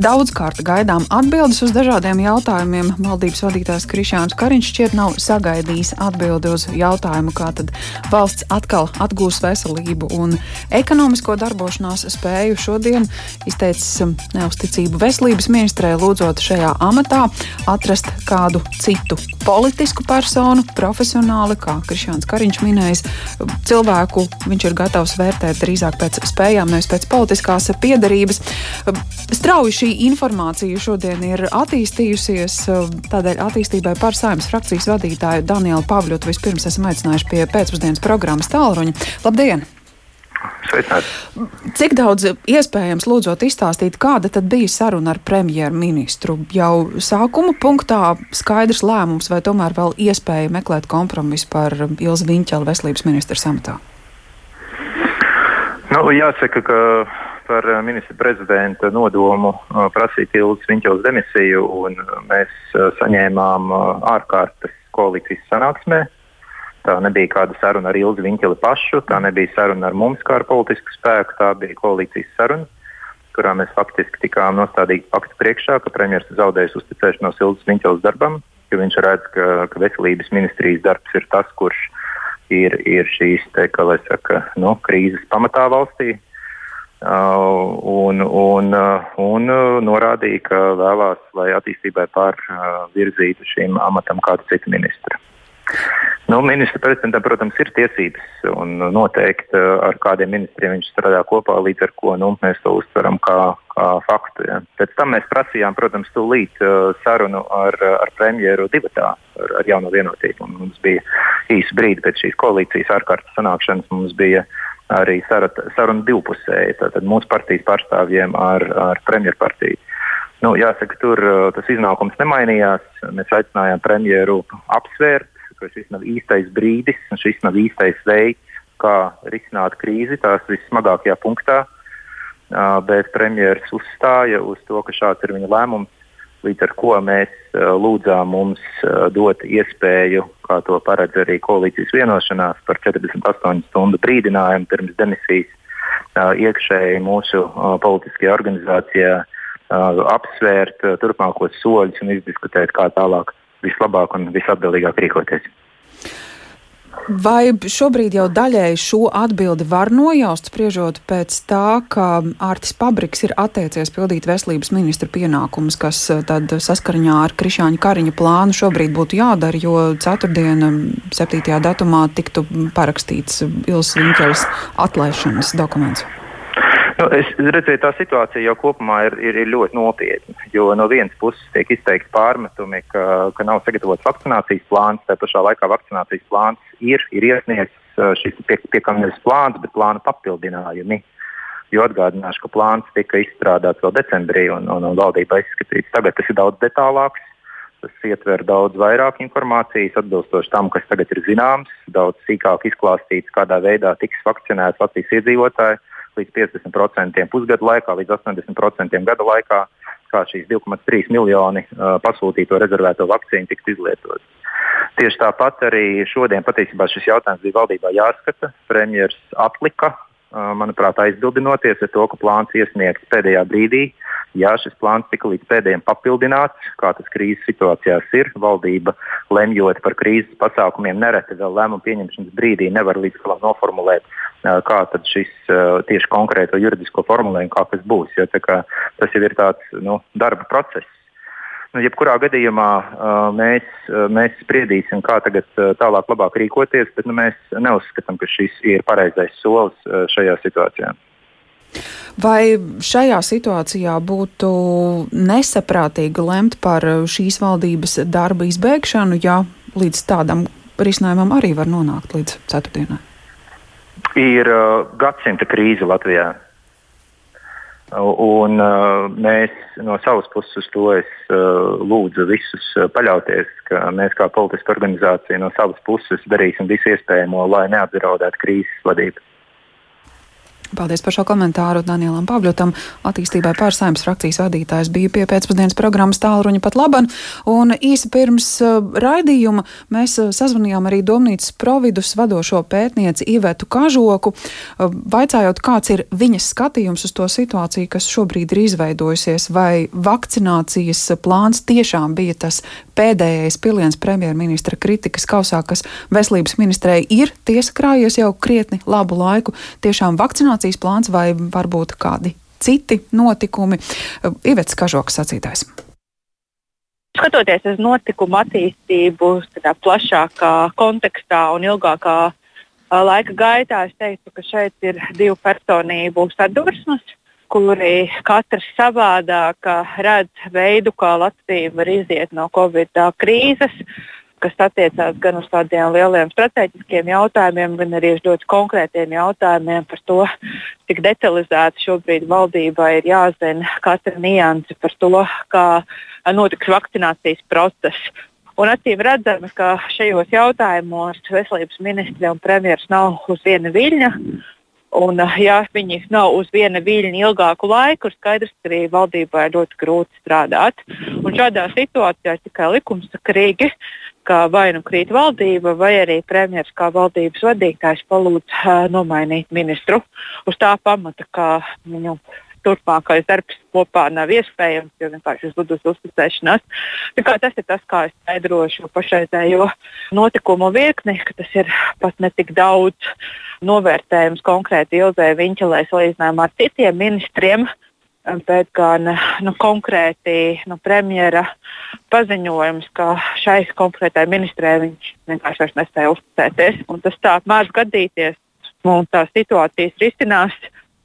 Daudzkārt gaidām atbildes uz dažādiem jautājumiem. Valdības vadītājs Krišāns Kariņš šķiet nav sagaidījis atbildi uz jautājumu, kā tad valsts atkal atgūs veselību un ekonomisko darbošanās spēju. Šodien izteicis um, neusticību veselības ministrē, lūdzot šajā amatā atrast kādu citu politisku personu, profesionāli, kā Krišāns Kariņš minējis, cilvēku viņš ir gatavs vērtēt drīzāk pēc spējām, nevis pēc politiskās piedarības. Strauji šī informācija šodien ir attīstījusies, tādēļ attīstībai par saimnes frakcijas vadītāju Danielu Pavļotu vispirms esam aicinājuši pie pēcpusdienas programmas tālruņa. Labdien! Sveicināti. Cik daudz iespējams lūdzot izstāstīt, kāda tad bija saruna ar premjerministru? Jau sākuma punktā skaidrs lēmums, vai tomēr vēl iespēja meklēt kompromisu par Ilzi Viņķelu veselības ministra samatā? Nu, jāsaka, ka par ministra prezidenta nodomu prasīt Ilzi Viņķelas demisiju, un mēs saņēmām ārkārtas koalīcijas sanāksmē. Tā nebija kāda saruna ar Ilzi Viņķeli pašu, tā nebija saruna ar mums kā ar politisku spēku, tā bija koalīcijas saruna, kurā mēs faktiski tikām nostādīti faktu priekšā, ka premjerministrs zaudējis uzticēšanos Ilzas Viņķeles darbam, jo viņš redz, ka, ka veselības ministrijas darbs ir tas, kurš ir, ir šīs te, saka, nu, krīzes pamatā valstī. Uh, un, un, uh, un uh, norādīja, ka vēlās, lai attīstībai pārvirzītu uh, šim amatam kādu citu ministru. Nu, ministra prezidentam, protams, ir tiesības un noteikti eh, ar kādiem ministriem viņš strādā kopā, līdz ar ko nu, mēs to uztveram kā, kā faktu. Ja. Pēc tam mēs prasījām, protams, tūlīt uh, sarunu ar, ar premjeru divatā, ar, ar jauno vienotību. Un mums bija īsi brīdi pēc šīs koalīcijas ārkārtas sanākšanas, mums bija arī saruna divpusēji, tātad mūsu partijas pārstāvjiem ar, ar premjeru partiju. Nu, jāsaka, tur uh, tas iznākums nemainījās. Mēs aicinājām premjeru apsvērt ka šis nav īstais brīdis un šis nav īstais veids, kā risināt krīzi tās vissmagākajā punktā. Bet premjerministrs uzstāja uz to, ka šāds ir viņa lēmums, līdz ar ko mēs lūdzām mums dot iespēju, kā to paredz arī koalīcijas vienošanās par 48 stundu brīdinājumu pirms demisijas iekšēji mūsu politiskajā organizācijā apsvērt turpmākos soļus un izdiskutēt, kā tālāk vislabāk un visatbildīgāk rīkoties. Vai šobrīd jau daļēji šo atbildi var nojaust, spriežot pēc tā, ka Ārtis Pabriks ir atteicies pildīt veselības ministra pienākumus, kas eh, tad saskariņā ar Krišāņa Kariņa plānu šobrīd būtu jādara, jo ceturtdien, 7. datumā, tiktu parakstīts Ilsa Viņķeles atlaišanas dokuments? Nu, es redzēju, tā situācija jau kopumā ir, ir, ir ļoti nopietna. Jo no vienas puses tiek izteikti pārmetumi, ka, ka nav sagatavots vakcinācijas plāns, tā pašā laikā vakcinācijas plāns ir, ir iesniegts šis pie, piekāpjas plāns, bet plāna papildinājumi. Jo atgādināšu, ka plāns tika izstrādāts vēl decembrī un, un, un valdībā izskatīts. Tagad tas ir daudz detālāks. Tas ietver daudz vairāk informācijas, atbilstoši tam, kas tagad ir zināms, daudz sīkāk izklāstīts, kādā veidā tiks vakcinēti Latvijas iedzīvotāji līdz 50% pusgadu laikā, līdz 80% gada laikā, kā šīs 2,3 miljoni uh, pasūtīto rezervēto vakcīnu tiks izlietotas. Tieši tāpat arī šodien patiesībā šis jautājums bija valdībā jāskata. Premjerministrs atlika, manuprāt, aizbildinoties ar to, ka plāns iesniegts pēdējā brīdī. Jā, šis plāns tika līdz pēdējiem papildināts, kā tas krīzes situācijās ir. Valdība lemjot par krīzes pasākumiem nereti vēl lēmumu pieņemšanas brīdī nevar līdz galam noformulēt kā šis tieši konkrēto juridisko formulējumu, kā tas būs. Jo, kā, tas jau ir tāds nu, darba process. Nu, jebkurā gadījumā mēs, mēs spriedīsim, kā tagad tālāk labāk rīkoties, bet nu, mēs neuzskatām, ka šis ir pareizais solis šajā situācijā. Vai šajā situācijā būtu nesaprātīgi lemt par šīs valdības darba izbēgšanu, ja līdz tādam risinājumam arī var nonākt līdz ceturtdienai? ir uh, gadsimta krīze Latvijā. Un uh, mēs no savas puses uz to es, uh, lūdzu visus uh, paļauties, ka mēs kā politiska organizācija no savas puses darīsim visu iespējamo, lai neapdraudētu krīzes vadību. Paldies par šo komentāru Danielam Pavļotam. Attīstībai pārsājums frakcijas vadītājs bija pie pēcpusdienas programmas tālruņa pat laban. Un īsi pirms uh, raidījuma mēs uh, sazvanījām arī Domnīcas providus vadošo pētnieci Ivetu Kažoku, uh, vaicājot, kāds ir viņas skatījums uz to situāciju, kas šobrīd ir izveidojusies, vai vakcinācijas plāns tiešām bija tas pēdējais piliens premjerministra kritikas kausā, kas veselības ministrei ir tiesa krājies jau krietni labu laiku. Tiešām vakcinācija vakcinācijas plāns vai varbūt kādi citi notikumi. Ivets Kažoks sacītājs. Skatoties uz notikumu attīstību tādā plašākā kontekstā un ilgākā laika gaitā, es teiktu, ka šeit ir divu personību sadursmes, kuri katrs savādāk redz veidu, kā Latvija var iziet no Covid krīzes kas attiecās gan uz tādiem lieliem strateģiskiem jautājumiem, gan arī uz ļoti konkrētiem jautājumiem par to, cik detalizēti šobrīd valdībai ir jāzina katra nianse par to, kā notiks vakcinācijas process. Un acīm redzams, ka šajos jautājumos veselības ministri un premjerministrs nav uz viena viļņa. Un, ja viņi nav uz viena viļņa ilgāku laiku, skaidrs, ka arī valdībai ir ļoti grūti strādāt. Un šādā situācijā tikai likumsakarīgi ka vai nu krīt valdība, vai arī premjerministrs kā valdības vadītājs palūdz uh, nomainīt ministru uz tā pamata, ka viņu turpmākais darbs kopā nav iespējams, jo vienkārši zudus uzticēšanās. Tas ir tas, kā es skaidrošu pašreizējo notikumu virkni, ka tas ir pat ne tik daudz novērtējums konkrēti Ilzai Viņķelē salīdzinājumā ar citiem ministriem bet gan nu, konkrēti nu, premjera paziņojums, ka šai konkrētai ministrē viņš vienkārši vairs nespēja uzticēties. Tas tā mēdz gadīties, un tās situācijas risinās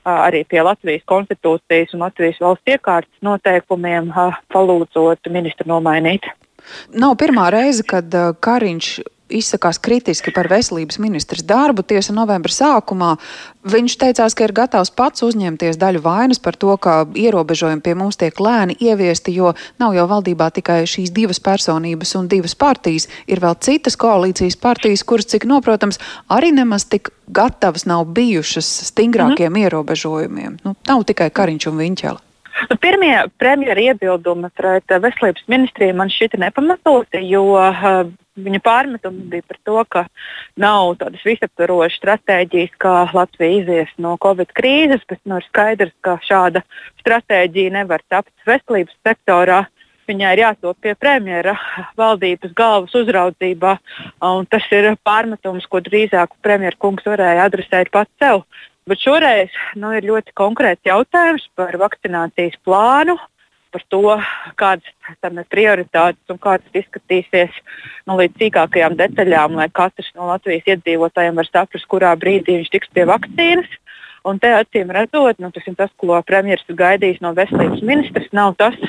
arī pie Latvijas konstitūcijas un Latvijas valsts iekārtas noteikumiem, palūdzot ministru nomainīt. Nav pirmā reize, kad Kariņš izsakās kritiski par veselības ministrs darbu. Tiesa novembra sākumā viņš teicās, ka ir gatavs pats uzņemties daļu vainas par to, ka ierobežojumi pie mums tiek lēni ieviesti, jo nav jau valdībā tikai šīs divas personības un divas partijas. Ir vēl citas koalīcijas partijas, kuras, cik noprotams, arī nemaz tik gatavas nav bijušas stingrākiem mm ierobežojumiem. Nu, nav tikai Kariņš un Viņķela. Nu, pirmie premjera iebildumi pret veselības ministriju man šķita nepamatoti, jo uh, Viņa pārmetumi bija par to, ka nav tādas visaptvarošas stratēģijas, kā Latvija izies no Covid krīzes, bet nu, ir skaidrs, ka šāda stratēģija nevar tapt veselības sektorā. Viņai ir jātop pie premjera valdības galvas uzraudzībā, un tas ir pārmetums, ko drīzāk premjera kungs varēja adresēt pats sev. Bet šoreiz nu, ir ļoti konkrēts jautājums par vakcinācijas plānu, par to, kādas tam ir prioritātes un kā tas izskatīsies nu, līdz sīkākajām detaļām, lai katrs no Latvijas iedzīvotājiem var saprast, kurā brīdī viņš tiks pie vakcīnas. Un te acīm redzot, nu, tas ir tas, ko premjerministrs ir gaidījis no veselības ministrs. Nav tas,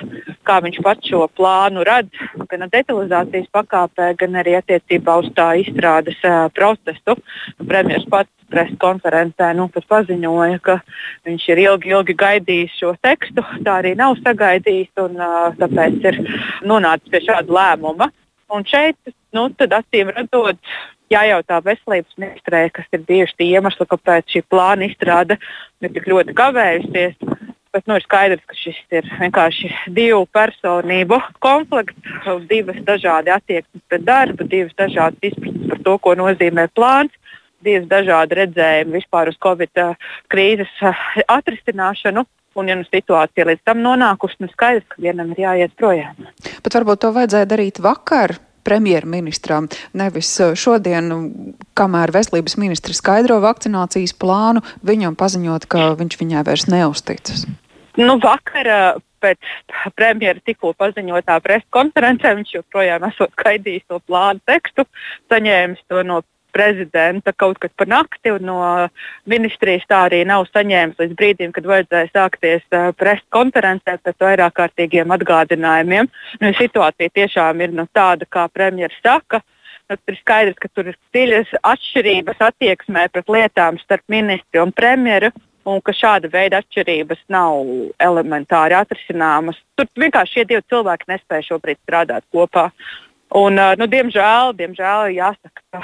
kā viņš pats šo plānu redz, gan detalizācijas pakāpē, gan arī attiecībā uz tā izstrādes uh, procesu. Nu, premjerministrs pats preses konferencē nu, paziņoja, ka viņš ir ilgi, ilgi gaidījis šo tekstu. Tā arī nav sagaidījis, un uh, tāpēc ir nonācis pie šāda lēmuma. Un šeit, nu, acīm redzot, jājautā veselības ministrē, kas ir bijuši tie iemesli, kāpēc šī plāna izstrāde ir tik ļoti kavējusies. Bet nu, ir skaidrs, ka šis ir vienkārši divu personību konflikts, divas dažādi attieksmes pret darbu, divas dažādas izpratnes par to, ko nozīmē plāns, divas dažādi redzējumi vispār uz Covid krīzes atrisināšanu. Un, ja nu situācija līdz tam nonākusi, nu skaidrs, ka vienam ir jāiet projām. Bet varbūt to vajadzēja darīt vakar, premjerministram. Nevis eh, šodien, kamēr veselības ministrs skaidro vakcinācijas plānu, viņam paziņot, ka viņš viņai vairs neusticas. Nu, vakar eh, pēc premjera tikko paziņotā preses konferencē viņš joprojām esot gaidījis to plānu tekstu, saņēmis to no prezidenta kaut kad pa nakti, un no ministrijas tā arī nav saņēmis līdz brīdim, kad vajadzēja sākties uh, preses konferencē pēc vairāk kārtīgiem atgādinājumiem. Nu, situācija tiešām ir nu, tāda, kā premjerministrs saka. Nu, tur ir skaidrs, ka tur ir dziļas atšķirības attieksmē pret lietām starp ministru un premjeru un ka šāda veida atšķirības nav elementāri atrisināmas. Tur vienkārši šie divi cilvēki nespēja šobrīd strādāt kopā. Un, nu, diemžēl, diemžēl jāsaka, ka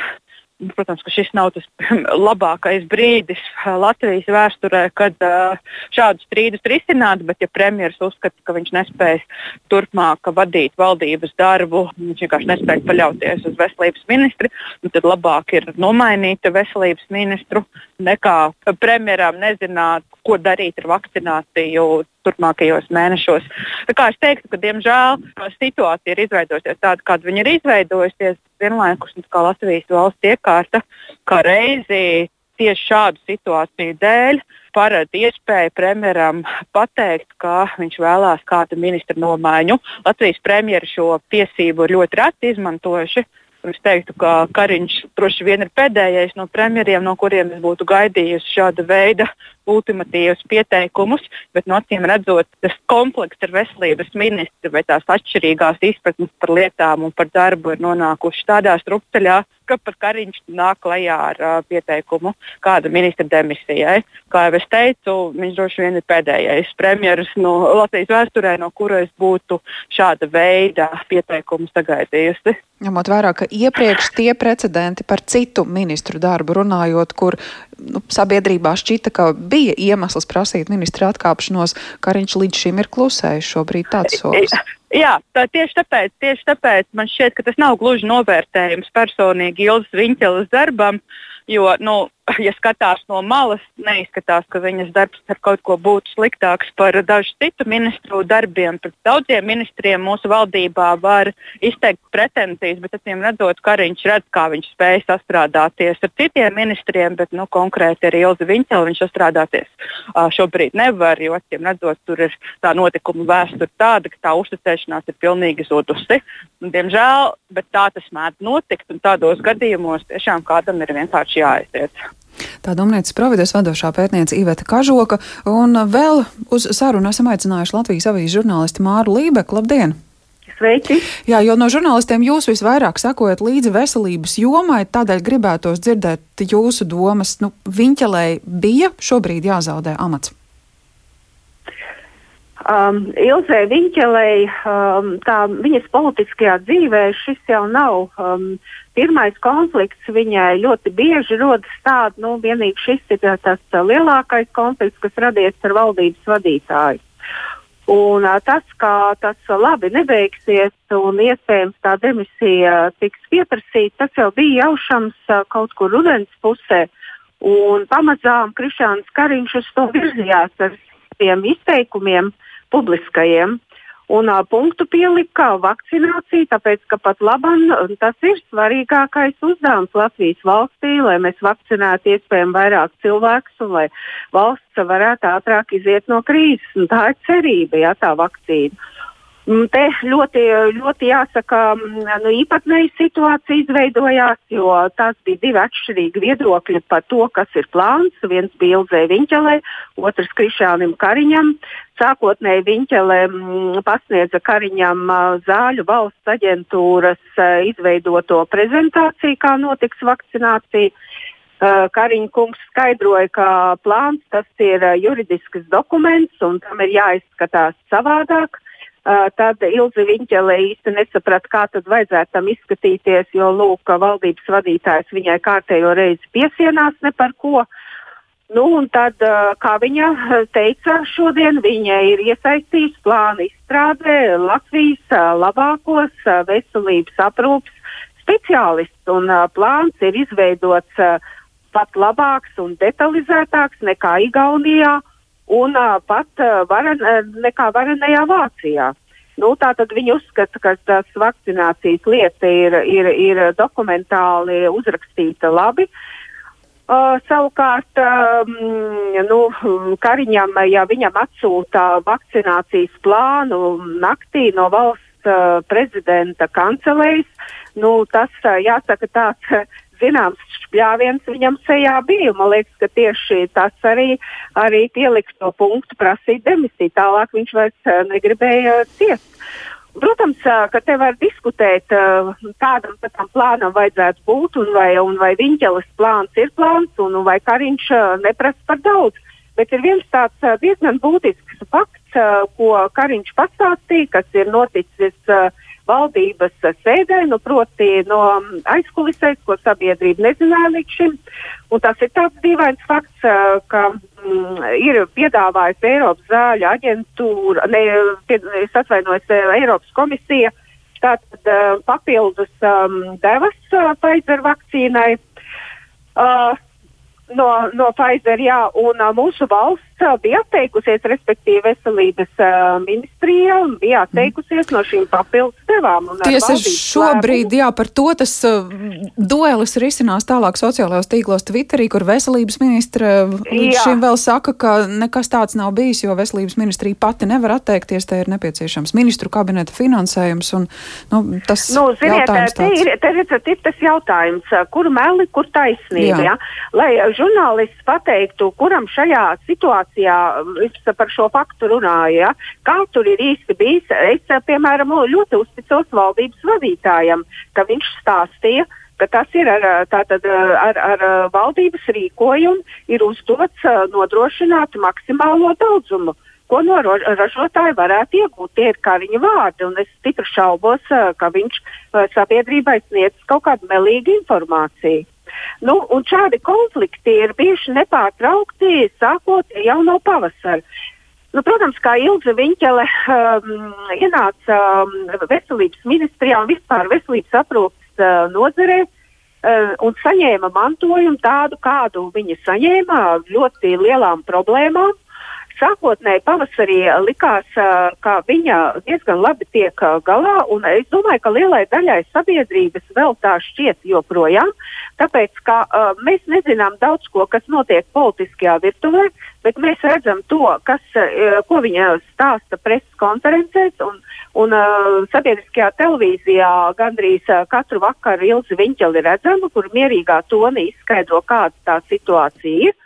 protams, ka šis nav tas labākais brīdis Latvijas vēsturē, kad uh, šādus strīdus risināt, bet ja premjerministrs uzskata, ka viņš nespēs turpmāk vadīt valdības darbu, viņš vienkārši nespēja paļauties uz veselības ministri, nu, tad labāk ir nomainīt veselības ministru nekā premjeram nezināt, ko darīt ar vakcināciju turpmākajos mēnešos. Tā kā es teiktu, ka diemžēl situācija ir izveidojusies tāda, kāda viņa ir izveidojusies. Vienlaikus Latvijas valsts iekārta, kā reizi tieši šādu situāciju dēļ paredz iespēju premjeram pateikt, ka viņš vēlās kādu ministru nomaiņu. Latvijas premjeri šo tiesību ļoti reti izmantojuši. Es teiktu, ka Kariņš droši vien ir pēdējais no premjeriem, no kuriem es būtu gaidījusi šāda veida ultimatīvus pieteikumus, bet no acīm redzot, tas komplekss ar veselības ministru vai tās atšķirīgās izpratnes par lietām un par darbu ir nonākuši tādā strupceļā, ka pat Kariņš nāk klajā ar uh, pieteikumu kāda ministra demisijai. Kā jau es teicu, viņš droši vien ir pēdējais premjerministrs no Latvijas vēsturē, no kura es būtu šāda veida pieteikumu sagaidījusi. Ņemot vērā, ka iepriekš tie precedenti par citu ministru darbu runājot, kur nu, sabiedrībā šķita, ka bija iemesls prasīt ministra atkāpšanos, Kariņš līdz šim ir klusējis šobrīd tāds solis. Jā, tā tieši tāpēc, tieši tāpēc man šķiet, ka tas nav gluži novērtējums personīgi Ilzas Viņķelas darbam, jo, nu, ja skatās no malas, neizskatās, ka viņas darbs ar kaut ko būtu sliktāks par dažu citu ministru darbiem. Pret daudziem ministriem mūsu valdībā var izteikt pretenzijas, bet acīm redzot, Kariņš redz, kā viņš spēj sastrādāties ar citiem ministriem, bet nu, konkrēti ar Ilzi Viņķeli viņš sastrādāties šobrīd nevar, jo acīm redzot, tur ir tā notikuma vēsture tāda, ka tā uzticēšanās ir pilnīgi zudusi. Un, diemžēl, bet tā tas mēdz notikt, un tādos gadījumos tiešām kādam ir vienkārši jāaiziet. Tā domnīcas provides vadošā pētniece Iveta Kažoka, un vēl uz sarunu esam aicinājuši Latvijas avīzes žurnālisti Māru Lībeku. Labdien! Sveiki! Jā, jo no žurnālistiem jūs visvairāk sakojat līdzi veselības jomai, tādēļ gribētos dzirdēt jūsu domas. Nu, Viņķelē bija šobrīd jāzaudē amats. Um, Ilzē Viņķelei, um, tā viņas politiskajā dzīvē šis jau nav um, pirmais konflikts. Viņai ļoti bieži rodas tāda, nu, vienīgi šis ir tas lielākais konflikts, kas radies ar valdības vadītāju. Un uh, tas, kā tas labi nebeigsies un iespējams tā demisija tiks pieprasīta, tas jau bija jaušams uh, kaut kur rudens pusē. Un pamazām Krišāns Kariņš uz to virzījās ar saviem izteikumiem. Publiskajiem. Un uh, punktu pielika vakcinācija, tāpēc ka pat labam tas ir svarīgākais uzdevums Latvijas valstī, lai mēs vakcinētu iespējami vairāk cilvēkus un lai valsts varētu ātrāk iziet no krīzes. Un tā ir cerība, ja tā vakcīna. Mm, te ļoti, ļoti jāsaka, mm, nu, īpatnēja situācija izveidojās, jo tās bija divi atšķirīgi viedokļi par to, kas ir plāns. Viens bija Ilzē Viņķelē, otrs Krišānam Kariņam. Sākotnēji Viņķelē mm, pasniedza Kariņam zāļu valsts aģentūras izveidoto prezentāciju, kā notiks vakcinācija. Kariņa kungs skaidroja, ka plāns tas ir juridisks dokuments un tam ir jāizskatās savādāk. Tad Ilzi Viņķele īsti nesaprata, kā tad vajadzētu tam izskatīties, jo lūk, valdības vadītājs viņai kārtējo reizi piesienās ne par ko. Nu, un tad, kā viņa teica šodien, viņa ir iesaistījusi plānu izstrādē Latvijas labākos veselības aprūpas speciālistus, un plāns ir izveidots pat labāks un detalizētāks nekā Igaunijā un uh, pat uh, varen, nekā varenajā Vācijā. Nu, Tātad viņi uzskata, ka tas vakcinācijas lieta ir, ir, ir dokumentāli uzrakstīta labi. Uh, savukārt, um, nu, Kariņam, ja viņam atsūta vakcinācijas plānu naktī no valsts prezidenta kancelējas, nu, tas, jāsaka, tāds zināms špļāviens viņam sejā bija. Man liekas, ka tieši tas arī, arī pieliks to punktu prasīt demisiju. Tālāk viņš vairs uh, negribēja ciest. Protams, uh, ka te var diskutēt, uh, kādam tam plānam vajadzētu būt, un vai, un vai Viņķeles plāns ir plāns, un vai Kariņš neprasa par daudz. Bet ir viens tāds diezgan būtisks fakts, ko Kariņš pastāstīja, kas ir noticis valdības sēdē, nu, proti no aizkulisēs, ko sabiedrība nezināja līdz šim. Un tas ir tāds dīvains fakts, ka mm, ir piedāvājusi Eiropas zāļu aģentūra, ne, es atvainojos, Eiropas komisija, tātad uh, papildus um, devas uh, Pfizer vakcīnai. Uh, no, no Pfizer, jā, un uh, mūsu valsts uh, bija atteikusies, respektīvi veselības uh, ministrija bija atteikusies mm. no šīm papildus devām. Tiesa šobrīd, lēmumu. jā, par to tas uh, duelis risinās tālāk sociālajos tīklos Twitterī, kur veselības ministra jā. šim vēl saka, ka nekas tāds nav bijis, jo veselības ministrija pati nevar atteikties, te ir nepieciešams ministru kabineta finansējums, un nu, tas nu, ziniet. Te ir, te te ir tas jautājums, kur meli, kur taisnība, jā. Jā? lai žurnālists pateiktu, kuram šajā situācijā es par šo faktu runāju, ja? kā tur ir īsti bijis. Es, piemēram, ļoti uzticos valdības vadītājam, ka viņš stāstīja, ka tas ir ar, tātad, ar, ar valdības rīkojumu, ir uzdots nodrošināt maksimālo daudzumu. Ko no ražotāja varētu iegūt? Tie ir kā viņa vārdi, un es stipri šaubos, ka viņš sabiedrībai sniedz kaut kādu melīgu informāciju. Nu, šādi konflikti ir bijuši nepārtraukti sākot jau no pavasara. Nu, protams, kā Ilze Viņķele um, ienāca um, veselības ministrijā un vispār veselības aprūpas uh, nozarē uh, un saņēma mantojumu tādu, kādu viņa saņēma, ļoti lielām problēmām. Sākotnēji pavasarī likās, ka viņa diezgan labi tiek galā, un es domāju, ka lielai daļai sabiedrības vēl tā šķiet joprojām, tāpēc, ka uh, mēs nezinām daudz ko, kas notiek politiskajā virtuvē, bet mēs redzam to, kas, uh, ko viņa stāsta preses konferencēs un, un uh, sabiedriskajā televīzijā gandrīz uh, katru vakaru Ilzi Viņķeli redzama, kur mierīgā tonī izskaidro, kāda tā situācija ir.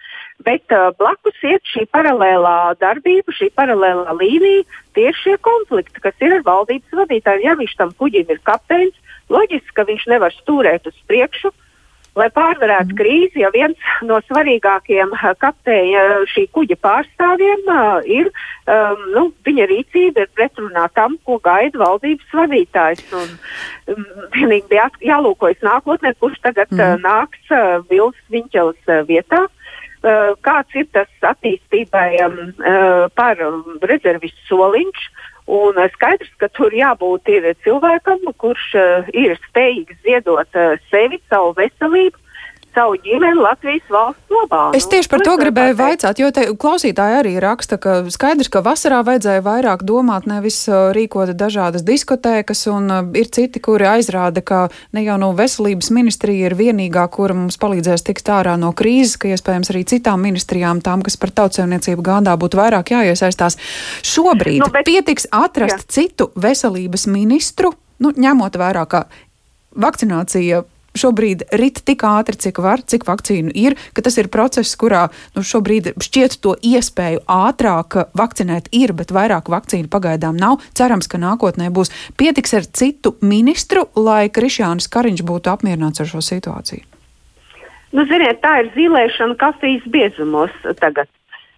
Bet uh, blakus iet šī paralēlā darbība, šī paralēlā līnija, tieši šie konflikti, kas ir ar valdības vadītāju. Ja viņš tam kuģim ir kapteinis, loģiski, ka viņš nevar stūrēt uz priekšu, lai pārvarētu mm. krīzi, ja viens no svarīgākajiem uh, kapteiņa uh, šī kuģa pārstāvjiem uh, ir, um, nu, viņa rīcība ir pretrunā tam, ko gaida valdības vadītājs. Un, um, vienīgi bija jālūkojas nākotnē, kurš tagad mm. uh, nāks uh, Vils Viņķels uh, vietā. Eh, kāds ir tas attīstībai uh, par rezervistu soliņš. Un uh, skaidrs, ka tur jābūt cilvēkam, kurš ir spējīgs ziedot sevi, savu veselību, savu ģimeni Latvijas valsts labā. Es nu, tieši par to gribēju vaicāt, jo te klausītāji arī raksta, ka skaidrs, ka vasarā vajadzēja vairāk domāt, nevis uh, rīkot dažādas diskotēkas, un uh, ir citi, kuri aizrāda, ka ne jau no veselības ministrija ir vienīgā, kura mums palīdzēs tikt ārā no krīzes, ka iespējams arī citām ministrijām, tām, kas par tautsēmniecību gādā, būtu vairāk jāiesaistās. Šobrīd nu, bet, pietiks atrast jā. citu veselības ministru, nu, ņemot vērā, ka vakcinācija šobrīd rit tik ātri, cik var, cik vakcīnu ir, ka tas ir process, kurā nu, šobrīd šķiet to iespēju ātrāk vakcinēt ir, bet vairāk vakcīnu pagaidām nav. Cerams, ka nākotnē būs pietiks ar citu ministru, lai Krišjānis Kariņš būtu apmierināts ar šo situāciju. Nu, ziniet, tā ir zīmēšana kafijas biezumos tagad.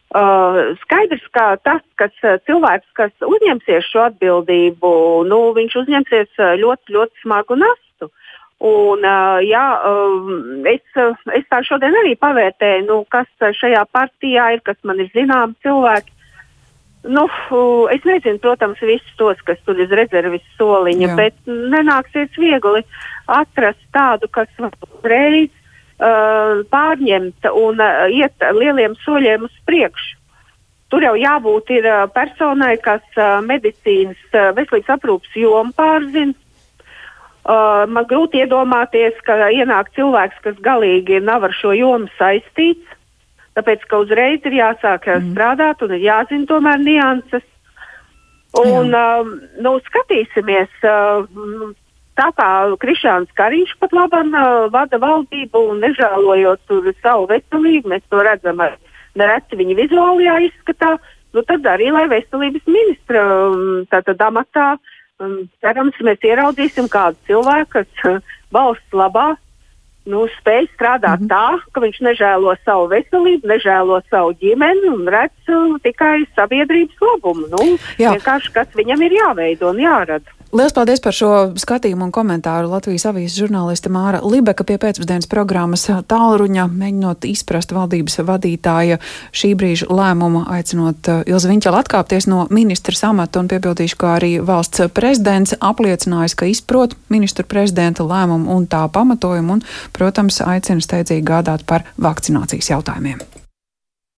Uh, skaidrs, ka tas, kas cilvēks, kas uzņemsies šo atbildību, nu, viņš uzņemsies ļoti, ļoti smagu nastu. Un, jā, es, es tā šodien arī pavērtēju, nu, kas šajā partijā ir, kas man ir zināms cilvēki. Nu, es nezinu, protams, visus tos, kas tur ir rezerves soliņa, Jā. bet nenāksies viegli atrast tādu, kas uzreiz uh, pārņemt un uh, iet lieliem soļiem uz priekšu. Tur jau jābūt ir, uh, personai, kas uh, medicīnas, uh, veselības aprūpas jomu pārzina, Uh, man grūti iedomāties, ka ienāk cilvēks, kas galīgi nav ar šo jomu saistīts, tāpēc ka uzreiz ir jāsāk mm. strādāt un ir jāzina tomēr nianses. Un, Jā. uh, nu, skatīsimies, uh, tā kā Krišāns Kariņš pat labam uh, vada valdību un nežēlojot tur savu veselību, mēs to redzam ar nereti viņa vizuālajā izskatā, nu tad arī, lai veselības ministra um, tātad amatā uh, cerams, mēs ieraudzīsim kādu cilvēku, kas valsts labā nu, spēj strādāt mm -hmm. tā, ka viņš nežēlo savu veselību, nežēlo savu ģimeni un redz uh, tikai sabiedrības labumu. Nu, vienkārši kas viņam ir jāveido un jārada. Lielas paldies par šo skatījumu un komentāru Latvijas avīzes žurnāliste Māra Libeka pie pēcpusdienas programmas tālruņa, mēģinot izprast valdības vadītāja šī brīža lēmumu, aicinot uh, Ilza Viņķela atkāpties no ministra samata un piebildīšu, ka arī valsts prezidents apliecinājis, ka izprot ministru prezidenta lēmumu un tā pamatojumu un, protams, aicina steidzīgi gādāt par vakcinācijas jautājumiem.